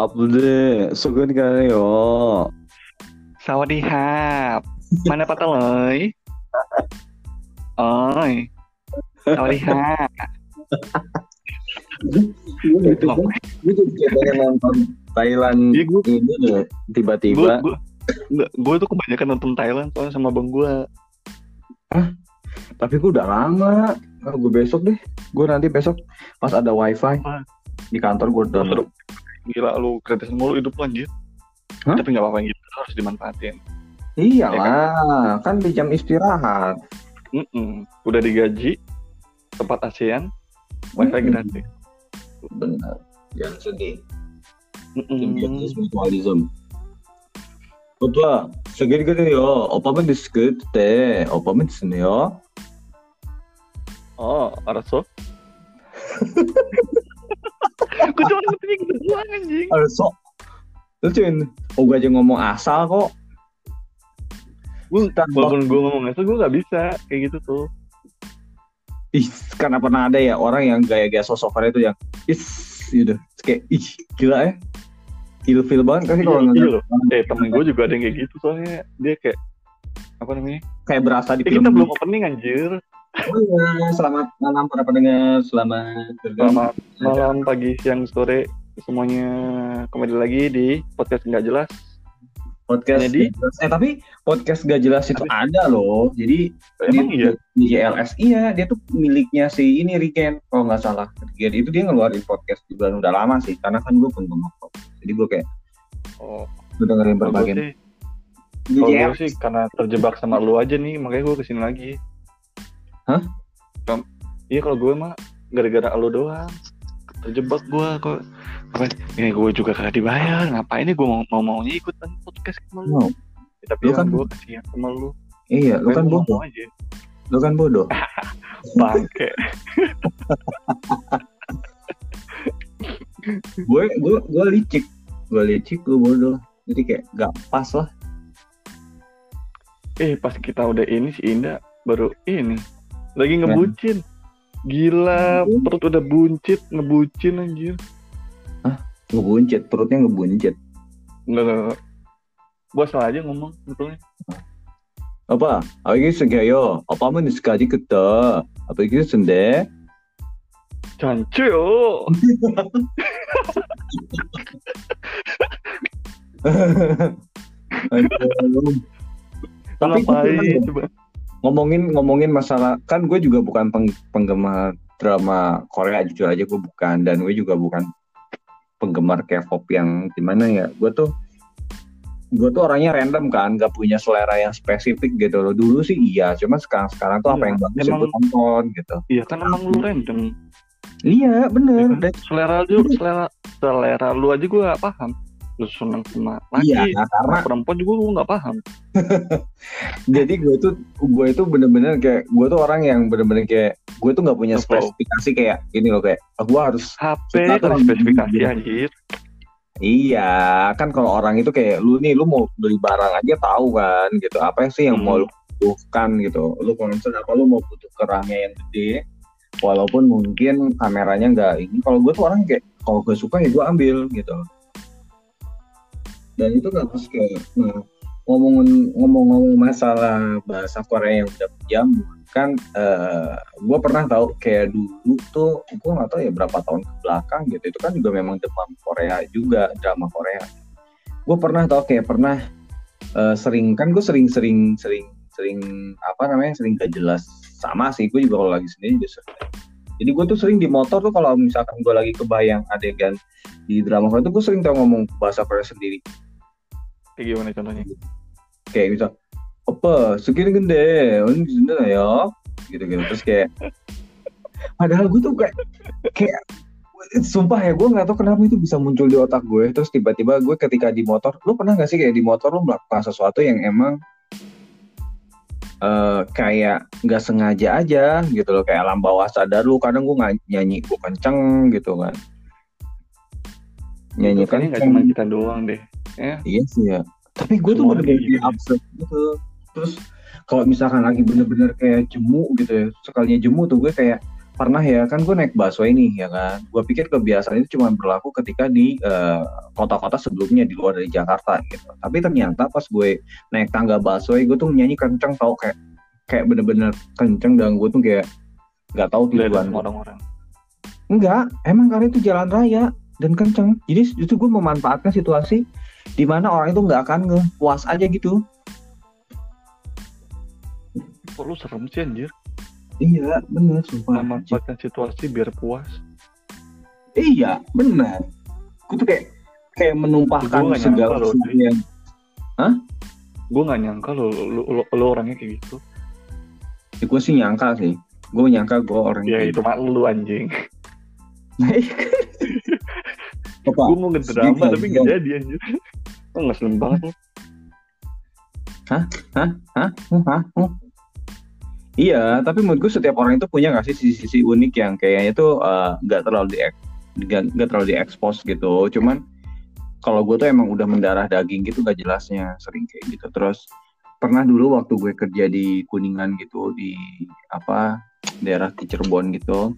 아프데 Mana patah gue juga nonton Thailand Iya ini tiba-tiba. Gue tuh kebanyakan nonton Thailand soalnya sama bang gue. Tapi gue udah lama. Gue besok deh. Gue nanti besok pas ada wifi di kantor gue download gila lu gratisan mulu hidup lu anjir Hah? tapi nggak apa-apa gitu harus dimanfaatin Iyalah, kan di jam istirahat. Mm-mm. udah digaji tempat ASEAN wifi Mm-mm. gratis Benar. Jangan sedih. Mm-mm. Symbiosis mutualism. 오빠, 저기 그래요. 오빠만 디스크 때 오빠만 드시네요. oh Arso gue cuma ngerti gitu doang anjing. Aduh sok. Lucuin oh gue aja ngomong asal kok. Gue walaupun gue ngomong asal gue gak bisa. Kayak gitu tuh. Ih karena pernah ada ya orang yang gaya-gaya sosokan itu yang is gitu. Kayak ih gila ya. Ilfil banget kan sih iya, kalau nggak iya gitu? eh temen gue juga ada yang kayak gitu soalnya. Dia kayak apa namanya? Kayak berasa eh, di eh, film. kita belum opening anjir. Iya, selamat malam para pendengar, selamat bergabung. selamat malam pagi siang sore. Semuanya kembali lagi di podcast nggak jelas. Podcast Jadi- Jelas. eh tapi podcast gak jelas itu ada loh. Jadi emang di, iya? di JLS iya dia tuh miliknya si ini Riken. Kalau nggak salah. Jadi itu dia ngeluarin podcast juga udah lama sih. Karena kan gue penggemar pop jadi gue kayak oh gue dengerin berbagai gue sih di kalau gue sih karena terjebak sama lu aja nih makanya gue ke sini lagi Hah? Iya kalau gue mah gara-gara lu doang. Terjebak gue kok. Apa ini? Gue juga kagak dibayar. Ngapain nih gue mau mau maunya ikutan podcast sama lu? No. Ya, tapi Lu kan kan- gue kasihan sama lu. Iya lu kan bodoh. aja. Lu kan bodoh. Bangke. Gue gue gue licik. Gue licik gue bodoh. Jadi kayak gak pas lah. Eh pas kita udah ini si Indah baru ini lagi ngebucin. Gila perut udah buncit ngebucin anjir. Ah, ngebuncit? Perutnya ngebuncit? Enggak enggak, enggak. gua salah aja ngomong betulnya. Apa? Apalagi yo apa mau disekali kita? Apa ini sende cancu yo, Tapi ngapain? Ngomongin ngomongin masalah kan gue juga bukan peng- penggemar drama Korea jujur aja gue bukan dan gue juga bukan penggemar K-pop yang gimana ya gue tuh gue tuh orangnya random kan gak punya selera yang spesifik gitu loh dulu sih iya cuma sekarang sekarang tuh apa Iya, yang bagus ya emang- gue tonton gitu Iya kan emang lu random. iya bener Ya kan? Selera lu, selera selera lu aja gua gak paham. Lu seneng sama laki, iya sama karena perempuan juga gua gak paham. jadi gue tuh gue itu bener-bener kayak gue tuh orang yang bener-bener kayak gue tuh nggak punya Apa? spesifikasi kayak ini loh kayak oh, gue harus HP yang spesifikasi anjir. Iya, kan kalau orang itu kayak lu nih, lu mau beli barang aja tahu kan, gitu. Apa sih yang mau Hmm. lu butuhkan gitu? Lu concern apa lu mau butuh kerangnya yang gede, walaupun mungkin kameranya nggak ini. Kalau gue tuh orang kayak kalau gue suka ya gue ambil gitu. Dan itu nggak harus kayak nah, ngomongin ngomong-ngomong masalah bahasa Korea yang udah menjamur kan eh gue pernah tahu kayak dulu tuh gue nggak tahu ya berapa tahun ke belakang gitu. Itu kan juga memang demam Korea juga drama Korea. Gue pernah tahu kayak pernah eh, sering kan gue sering sering sering sering apa namanya sering gak jelas. Sama sih gue juga kalau lagi sendiri juga sering. Jadi gue tuh sering di motor tuh kalau misalkan gue lagi kebayang adegan di drama Korea tuh gue sering tau ngomong bahasa Korea sendiri Kayak gimana contohnya? kayak bisa apa segini gede ini gede ya gitu gitu terus kayak padahal gue tuh kayak kayak sumpah ya gue nggak tahu kenapa itu bisa muncul di otak gue terus tiba-tiba gue ketika di motor lu pernah gak sih kayak di motor lu melakukan sesuatu yang emang eh kayak nggak sengaja aja gitu loh kayak alam bawah sadar lu kadang gue nggak nyanyi gue kenceng gitu kan nyanyi Kayaknya nggak cuma kita doang deh. Ya, Iya sih ya. Tapi gue tuh bener-bener kayak gitu. absurd gitu. Terus kalau misalkan lagi bener-bener kayak jemu gitu ya, sekalinya jemu tuh gue kayak pernah ya kan gue naik busway nih ya kan gue pikir kebiasaan itu cuma berlaku ketika di eh, kota-kota sebelumnya di luar dari Jakarta gitu tapi ternyata pas gue naik tangga busway gue tuh nyanyi kenceng tau kayak kayak bener-bener kenceng dan gue tuh kayak nggak tahu tujuan orang-orang. enggak emang karena itu jalan raya dan kenceng jadi justru gue memanfaatkan situasi di mana orang itu nggak akan nge puas aja gitu Kok lu serem sih anjir? iya bener sumpah Memanfaatkan situasi biar puas. Iya, benar. Gue tuh kayak kayak menumpahkan Gua segala sesuatu yang Gue gak nyangka lo, lo, lo, lo orangnya kayak gitu. ya, gue sih nyangka sih. Gue nyangka gue orang Ya kayak itu mah lu anjing. Apa? Gue mau ngedrama tapi aja. gak jadi anjir. Lo gak serem banget lo. Hah? Hah? Hah? Hah? Iya, tapi menurut gue setiap orang itu punya nggak sih sisi-sisi unik yang kayaknya tuh eh, nggak terlalu di nggak nggak terlalu diekspos gitu. Cuman kalau gue tuh emang udah mendarah daging gitu gak jelasnya sering kayak gitu. Terus pernah dulu waktu gue kerja di Kuningan gitu di apa daerah di Cirebon gitu.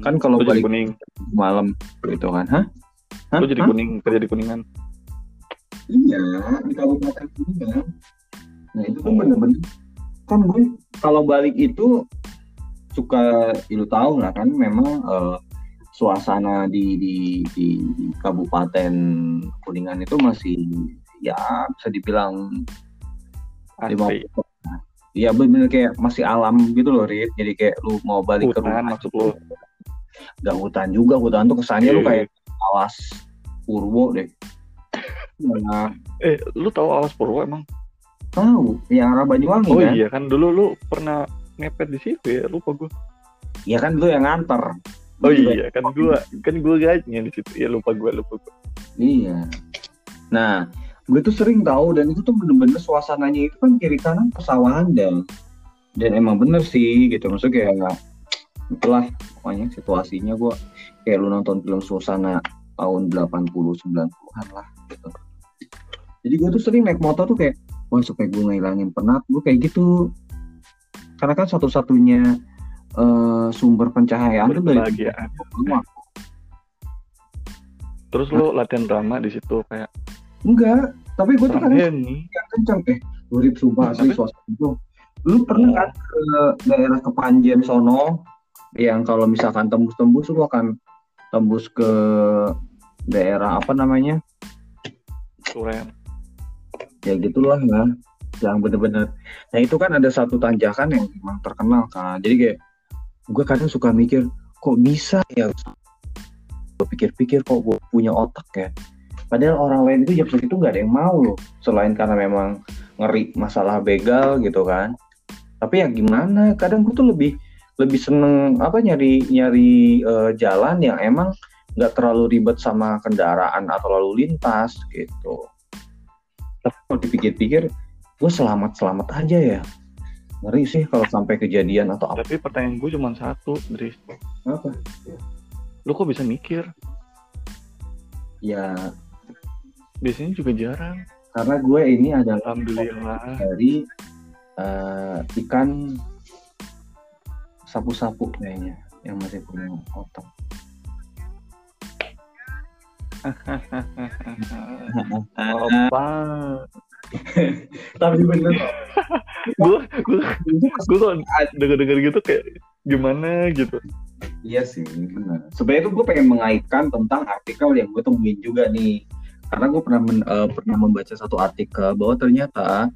Kan kalau balik kuning. malam gitu kan, hah? Hah? Lo jadi Hah? kuning, kerja di kuningan. Iya, di Kabupaten Kuningan. Nah itu kan bener-bener kan gue kalau balik itu suka lu tahu lah kan memang eh, suasana di, di di di Kabupaten Kuningan itu masih ya bisa dibilang lima Asli. Iya bener kayak masih alam gitu loh Rit. Jadi kayak lu mau balik ke Hutan rumah maksud lo. Gak hutan juga, hutan tuh kesannya lu Iya. kayak awas purwo deh. Nah, Eh, lu tahu Alas Purwo emang? tahu yang arah Banyuwangi Oh kan? iya kan dulu lu pernah ngepet di situ ya, lupa gue. Ya kan lu yang nganter. Oh iya kan gua kan gua guide-nya di situ. Ya lupa gua lupa gua. Iya. Nah, gue tuh sering tahu dan itu tuh bener-bener suasananya itu kan kiri kanan persawahan dan dan emang bener sih gitu maksudnya kayak itulah pokoknya situasinya gue kayak lu nonton film suasana tahun 80 90-an lah gitu. Jadi gue tuh sering naik motor tuh kayak wah supaya gue ngilangin penat gue kayak gitu. Karena kan satu-satunya eh, sumber pencahayaan tuh dari rumah. Terus lu latihan drama di situ kayak Enggak, tapi gue tuh kadang Henny. yang kenceng eh urip sumpah asli Tapi- suasana itu lu pernah kan ke daerah Kepanjen sono yang kalau misalkan tembus-tembus lu akan tembus ke daerah apa namanya? Turen. ya gitulah ya. Yang bener-bener. Nah itu kan ada satu tanjakan yang memang terkenal kan jadi kayak gue kadang suka mikir kok bisa ya? Gue pikir-pikir kok gue punya otak ya? Padahal orang lain itu jam segitu nggak ada yang mau loh. Selain karena memang ngeri masalah begal gitu kan. Tapi ya gimana? Kadang gue tuh lebih lebih seneng apa nyari nyari eh, jalan yang emang nggak terlalu ribet sama kendaraan atau lalu lintas gitu tapi kalau dipikir-pikir gue selamat selamat aja ya ngeri sih kalau sampai kejadian atau apa Tapi pertanyaan gue cuma satu, Dris. apa Lu kok bisa mikir? ya Biasanya juga jarang. karena gue ini adalah Alhamdulillah. dari eh, ikan sapu-sapu kayaknya yang masih punya otak Apa? tapi bener gue gue gue kok denger-denger gitu kayak gimana gitu. Iya sih, benar. Sebenarnya tuh gue pengen mengaitkan tentang artikel yang gue temuin juga nih. Karena gue pernah men- eh, pernah membaca satu artikel bahwa ternyata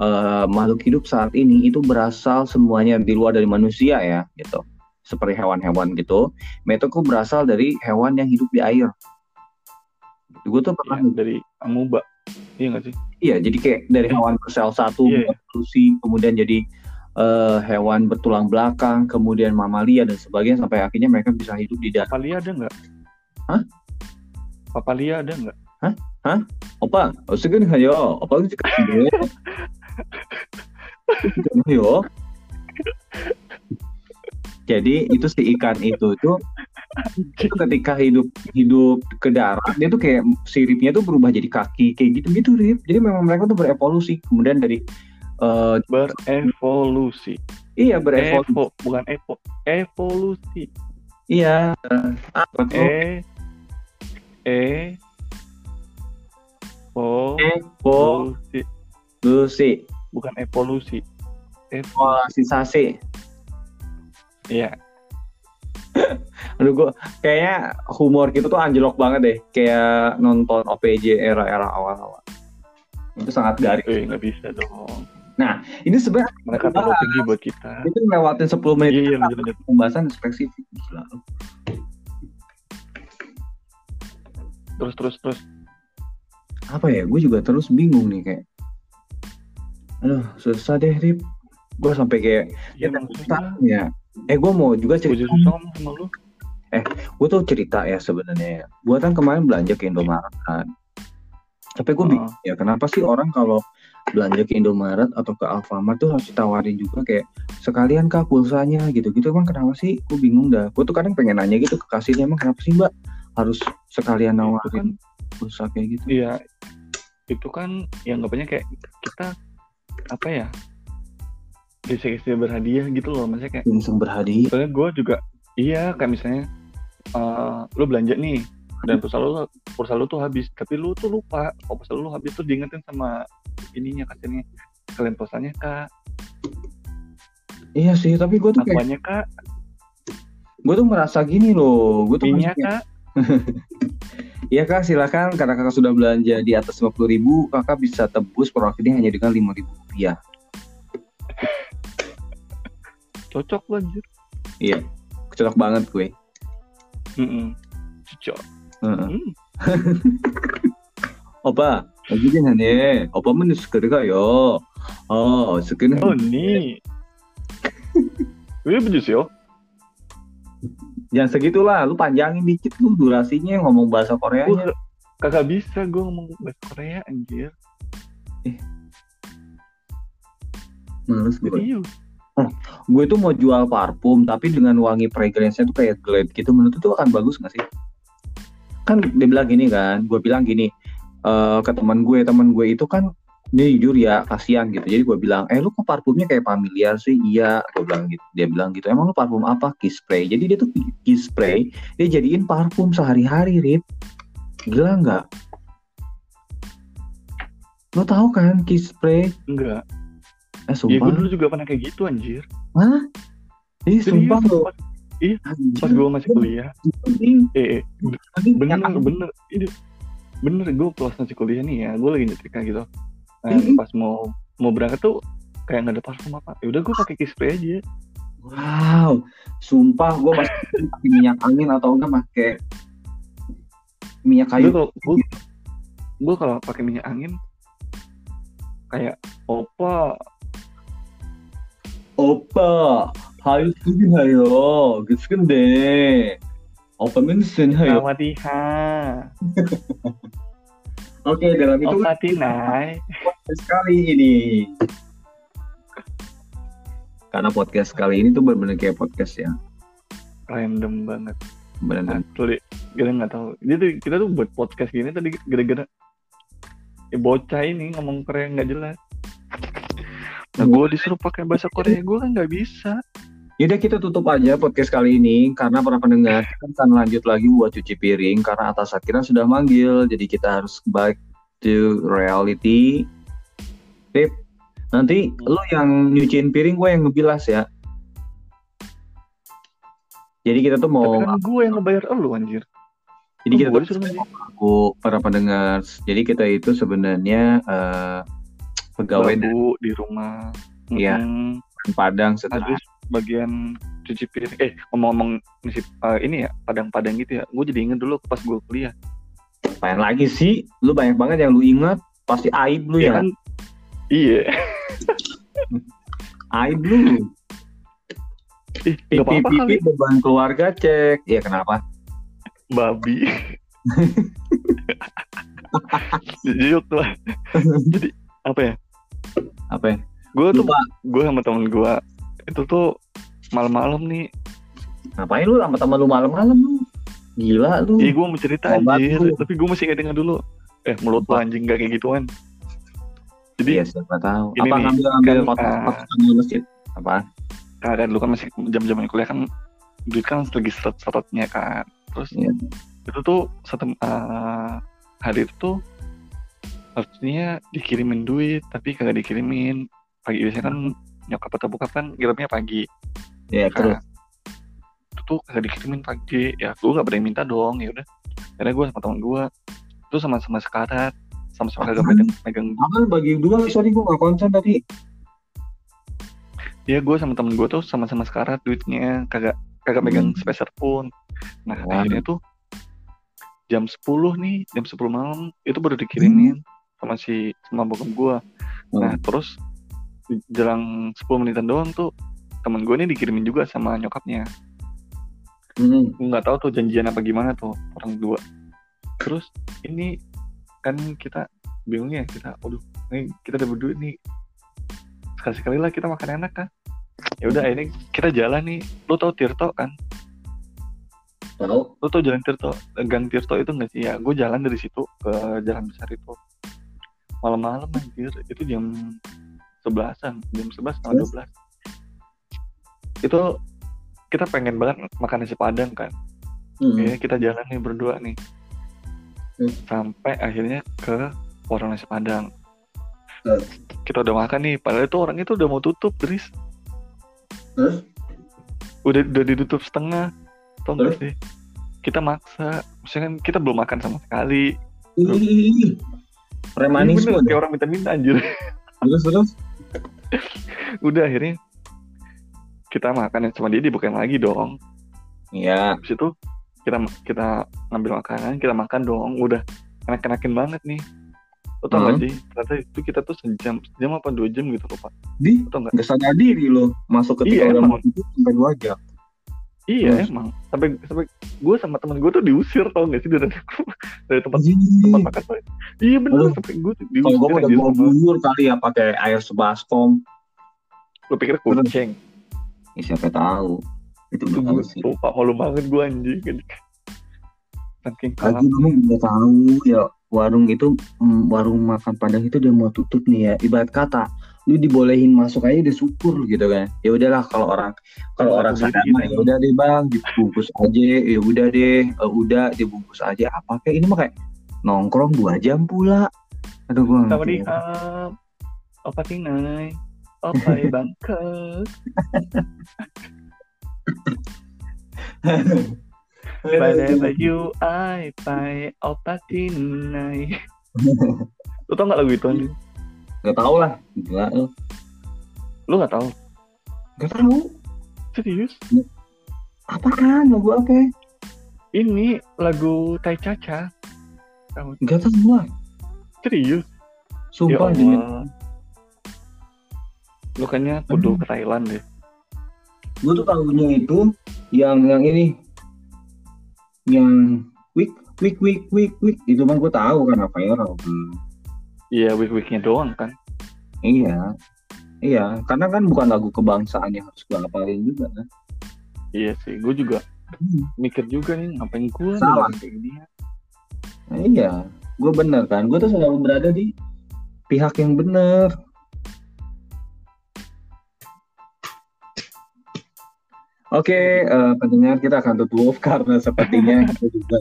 uh, makhluk hidup saat ini itu berasal semuanya di luar dari manusia ya gitu seperti hewan-hewan gitu metoku berasal dari hewan yang hidup di air gue tuh pernah ya, dari amuba iya gak sih iya jadi kayak dari hewan sel satu iya. yeah. kemudian jadi uh, hewan bertulang belakang kemudian mamalia dan sebagainya sampai akhirnya mereka bisa hidup di darat mamalia ada nggak hah papalia ada nggak? Hah? Hah? opa oh, segini hayo. Apa lu cakap? yo. Jadi itu si ikan itu tuh itu ketika hidup hidup ke darat dia tuh kayak siripnya tuh berubah jadi kaki kayak gitu gitu Rip. Jadi memang mereka tuh berevolusi. Kemudian dari eh, berevolusi iya berevolusi. evo bukan evo evolusi Iya. Apa tuh? e e o Evolusi. Evolusi bukan evolusi evo Sensasi. iya Aduh gue kayaknya humor kita tuh anjlok banget deh. Kayak nonton OPJ era-era awal-awal. Itu sangat garing. eh nggak bisa dong Ini sebenarnya mereka terlalu tinggi buat kita itu ngelewatin 10 menit iya iya lanjut pembahasan spesifik gila. terus terus terus Apa ya? Gue juga terus bingung nih kayak. Aduh, susah deh, Rip. Gue sampai kayak ya, ya. Eh, gue mau juga cerita. sama lu Gue tuh cerita ya sebenarnya. Gue kan kemarin belanja ke Indomaret kan. Tapi gue bingung ya kenapa sih orang kalau belanja ke Indomaret atau ke Alfamart tuh harus ditawarin juga kayak sekalian kah pulsanya gitu-gitu emang kenapa sih? Gue bingung dah. Gue tuh kadang pengen nanya gitu ke kasirnya emang kenapa sih mbak harus sekalian nawarin pulsa kayak gitu? Iya, itu kan yang anggapannya kayak kita apa ya gesek-gesek berhadiah gitu loh, maksudnya kayak Langsung berhadiah. soalnya gue juga iya kayak misalnya eh lu belanja nih dan pulsa lu pulsa lu tuh habis, tapi lu tuh lupa kalau pulsa lu habis tuh diingetin sama ininya kasirnya kalian pulsanya kak, Iya sih, tapi gue tuh kayak apanya kak, gue tuh merasa gini loh. Gue tuh minyak kayak, kak, Iya kak, silakan karena kakak sudah belanja di atas 50 ribu, kakak bisa tebus produk ini hanya dengan 5 ribu rupiah. cocok lu anjir. Iya, cocok banget gue. Mm-mm. Cocok. Heeh. Hmm. 오빠 여기긴 하네 오빠는 스크리가요 어 스크린 Oh nih. Ini bejus yo. Jangan segitulah lu panjangin dikit lu durasinya ngomong bahasa Gue Koreanya kagak bisa gue ngomong bahasa Korea anjir. males gue Serius. gue tuh mau jual parfum tapi dengan wangi fragrance-nya tuh kayak Glade gitu menurut tuh akan bagus gak sih kan dia bilang gini kan gue bilang gini eh ke teman gue teman gue itu kan dia jujur ya kasihan gitu. Jadi gue bilang eh lu kok parfumnya kayak familiar sih? Iya gue bilang gitu. Dia bilang gitu emang lu parfum apa? Kiss spray. Jadi dia tuh kiss spray dia jadiin parfum sehari-hari rip. Gila nggak? Lo tahu kan kiss spray? Enggak. eh Ya sumpah gue dulu juga pernah kayak gitu anjir. Hah? Ih, Serius, sumpah lo. pas, pas gue masih kuliah. Eh, eh bener bener ini bener gue pas masih kuliah nih ya gue lagi nyetrika gitu nah, mm -hmm. pas mau mau berangkat tuh kayak nggak ada parfum apa. Yaudah gue pakai kispray aja. Wow sumpah gue pasti minyak angin atau enggak pakai minyak kayu. Gue gue kalau pakai minyak angin kayak opa opa hayu sugi hayo. Gitu deh opa minsun hayo. Selamat Oke, okay, dalam itu Patinai. Podcast kali ini. Karena podcast kali ini tuh benar-benar kayak podcast ya. Random banget. Benar. Asli, ah, kita nggak tahu. Jadi kita tuh buat podcast gini tadi gara-gara ya, bocah ini ngomong keren nggak jelas. Nah, gue disuruh pakai bahasa Korea gue kan nggak bisa. Yaudah kita tutup aja podcast kali ini karena para pendengar kita akan lanjut lagi buat cuci piring karena atas akhirnya sudah manggil jadi kita harus back to reality. Pip, nanti lu yang nyuciin piring gue yang ngebilas ya. Jadi kita tuh mau Tapi kan gue yang ngebayar lu anjir. jadi kita tuh aku para pendengar. Jadi kita itu sebenarnya eh, pegawai Babu di rumah. Iya. Mm-mm. Padang setelah Habis bagian cuci piring. Eh, ngomong-ngomong eh, ini ya, padang-padang gitu ya. Gue jadi inget dulu pas gue kuliah. Apaan lagi sih? Lu banyak banget yang lu ingat. Pasti aib lu ya. kan Iya. Aib lu. Ih, Pipi apa-apa kali. pipi beban keluarga cek. Iya kenapa? Babi. Jujur lah. Jadi apa ya? Apa ya? Gue tuh gue sama temen gue itu tuh malam-malam nih. Ngapain lu sama teman lu malam-malam lu? Gila lu. Iya gue mau cerita Obat anjir, lu. tapi gue masih ingat dengar dulu. Eh mulut lu anjing gak kayak gituan. Jadi Iya siapa tahu. Ini Apa nih, ngambil ngambil kan, kotak ah, di masjid? Apa? kan lu kan masih jam-jam kuliah kan duit kan lagi seret-seretnya kan. Terus Iya. itu tuh satu eh, hari itu tuh harusnya dikirimin duit tapi kagak dikirimin pagi biasanya kan nyokap atau bokap kan ngirimnya pagi Iya terus. Nah, itu tuh kagak dikirimin pagi ya gue gak berani minta dong ya udah karena gue sama teman gue itu sama-sama sekarat sama-sama kagak Apaan? megang, megang Apa bagi dua? Sorry gue gak konsen tadi. ya gue sama temen gue tuh sama-sama sekarat duitnya kagak kagak megang Hmm. sepeser pun nah Wah. akhirnya tuh jam 10 nih jam 10 malam itu baru dikirimin sama si sama bokap gue nah Hmm. terus jelang 10 menitan doang tuh temen gue nih dikirimin juga sama nyokapnya. Hmm. nggak tahu tuh janjian apa gimana tuh orang dua. Terus ini kan kita bingung ya kita aduh nih kita udah berdua nih. Sekali sekali lah kita makan enak kan. Ya udah ini kita jalan nih. Lo tau Tirto kan? Tahu? lo tau jalan Tirto? Gang Tirto itu nggak sih? Ya gue jalan dari situ ke jalan besar itu. Malam-malam anjir itu jam sebelasan jam sebelas atau dua belas itu kita pengen banget makan nasi padang kan Hmm. Kayaknya kita jalan nih berdua nih. Hmm. Sampai akhirnya ke warung nasi Padang. Hmm. Kita udah makan nih, padahal itu orang itu udah mau tutup, Dris. Terus? Udah udah ditutup setengah. Tau gak sih? Kita maksa. Maksudnya kan kita belum makan sama sekali. Bener, kayak orang minta-minta anjir. Terus terus. udah akhirnya kita makan sama dia dibukain lagi dong. Iya. Habis itu kita kita ngambil makanan, kita makan dong. Udah enak-enakin banget nih. Lo tau gak Hmm. sih? Ternyata itu kita tuh sejam, sejam apa dua jam gitu lupa. Di Lo tau gak? nggak sadar diri lo masuk ketika Iya, emang. mau sampai dua jam. Iya emang. Sampai sampai gue sama temen gue tuh diusir tau gak sih dari dari tempat Anjing. tempat makan tuh. Iya Aduh. sampai gue Kalau diusir gue udah bawa buyur kali ya pakai air sebaskom. Gue pikir kucing. Ya, siapa tahu. Itu Itu gue lupa malu banget gue anjing. Saking Lagi kamu udah tahu ya warung itu mm, warung makan padang itu udah mau tutup nih ya. Ibarat kata lu dibolehin masuk aja udah syukur gitu kan. Ya udahlah kalau orang kalau orang sadar mah ya udah deh bang dibungkus aja ya udah deh eh, udah dibungkus aja apa kayak ini mah kayak nongkrong dua jam pula. Aduh gua nggak Sama ngerti. di hap. Opa tinai. Opa bangkes. Whenever you I by Opa tinai. Lu tau gak lagu itu anjing? Gak tau lah. Gila lu. Lu gak tau? Gak tahu. Serius? Apaan lagu apa? Ini lagu Tai Caca. Tahu? Gak tahu gua. Serius? Sumpah ya Allah. Lu kayaknya kudu ke Thailand deh. gue tuh tahunya itu yang yang ini yang week week week week week itu mah gue tahu karena viral Hmm. Iya, week-weeknya doang kan. iya iya karena kan bukan lagu kebangsaan yang harus gue hafalin juga kan Iya sih, gue juga Hmm. mikir juga nih ngapain gue Salah. kayak gini ya. Nah, iya gue bener kan gue tuh selalu berada di pihak yang bener Oke, eh, pendengar kita akan tutup karena sepertinya kita juga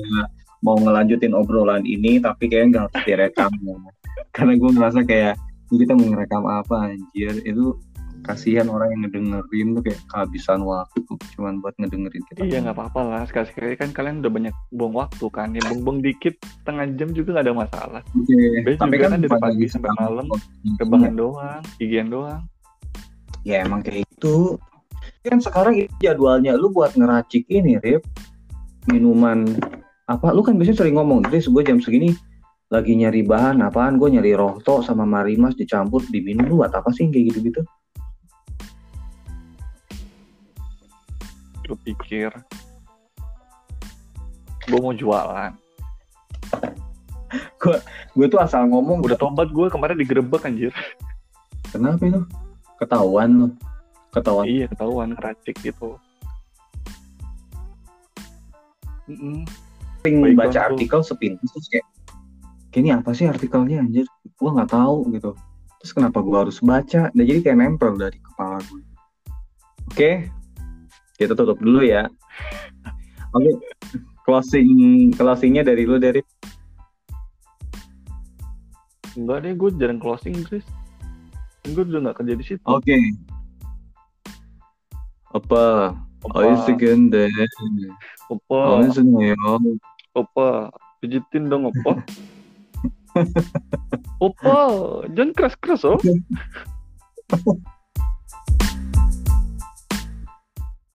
mau ngelanjutin obrolan ini, tapi kayaknya nggak harus direkam ya. Karena gue ngerasa kayak "Ini kita mau ngerekam apa anjir, itu kasihan orang yang ngedengerin tuh kayak kehabisan waktu cuman buat ngedengerin kita. Iya nggak apa-apa lah, sekali-sekali kan kalian udah banyak buang waktu kan, ya buang-buang dikit setengah jam juga nggak ada masalah. Oke, Base tapi juga kan kan dari pagi sampai malam, Iya. Rebahan doang, gigian doang. Ya emang kayak itu. Kan sekarang itu jadwalnya lu buat ngeracik ini, Rip. Minuman apa? Lu kan biasanya sering ngomong, Tris gue jam segini lagi nyari bahan apaan? Gue nyari rohto sama marimas dicampur diminum lu buat apa sih kayak gitu-gitu? Lu pikir gue mau jualan. Gue tuh asal ngomong Udah tobat gue kemarin digerebek anjir. kenapa itu? Ketahuan lu. Ketahuan. Iya ketahuan ngeracik gitu. Mm-mm. Sering baik baca artikel sepintas terus kayak ini apa sih artikelnya anjir? Gue nggak tahu gitu. terus kenapa gue harus baca? Nah jadi kayak nempel dari kepala gue oke kita tutup dulu ya. Oke closing closingnya dari lu dari Enggak deh, gue jarang closing, Chris. Gue udah gak kerja di situ. oke. Apa? Opa, Ayo segende opa, Ayo segende opa, pijitin dong, opa. opa, jangan keras-keras, oh.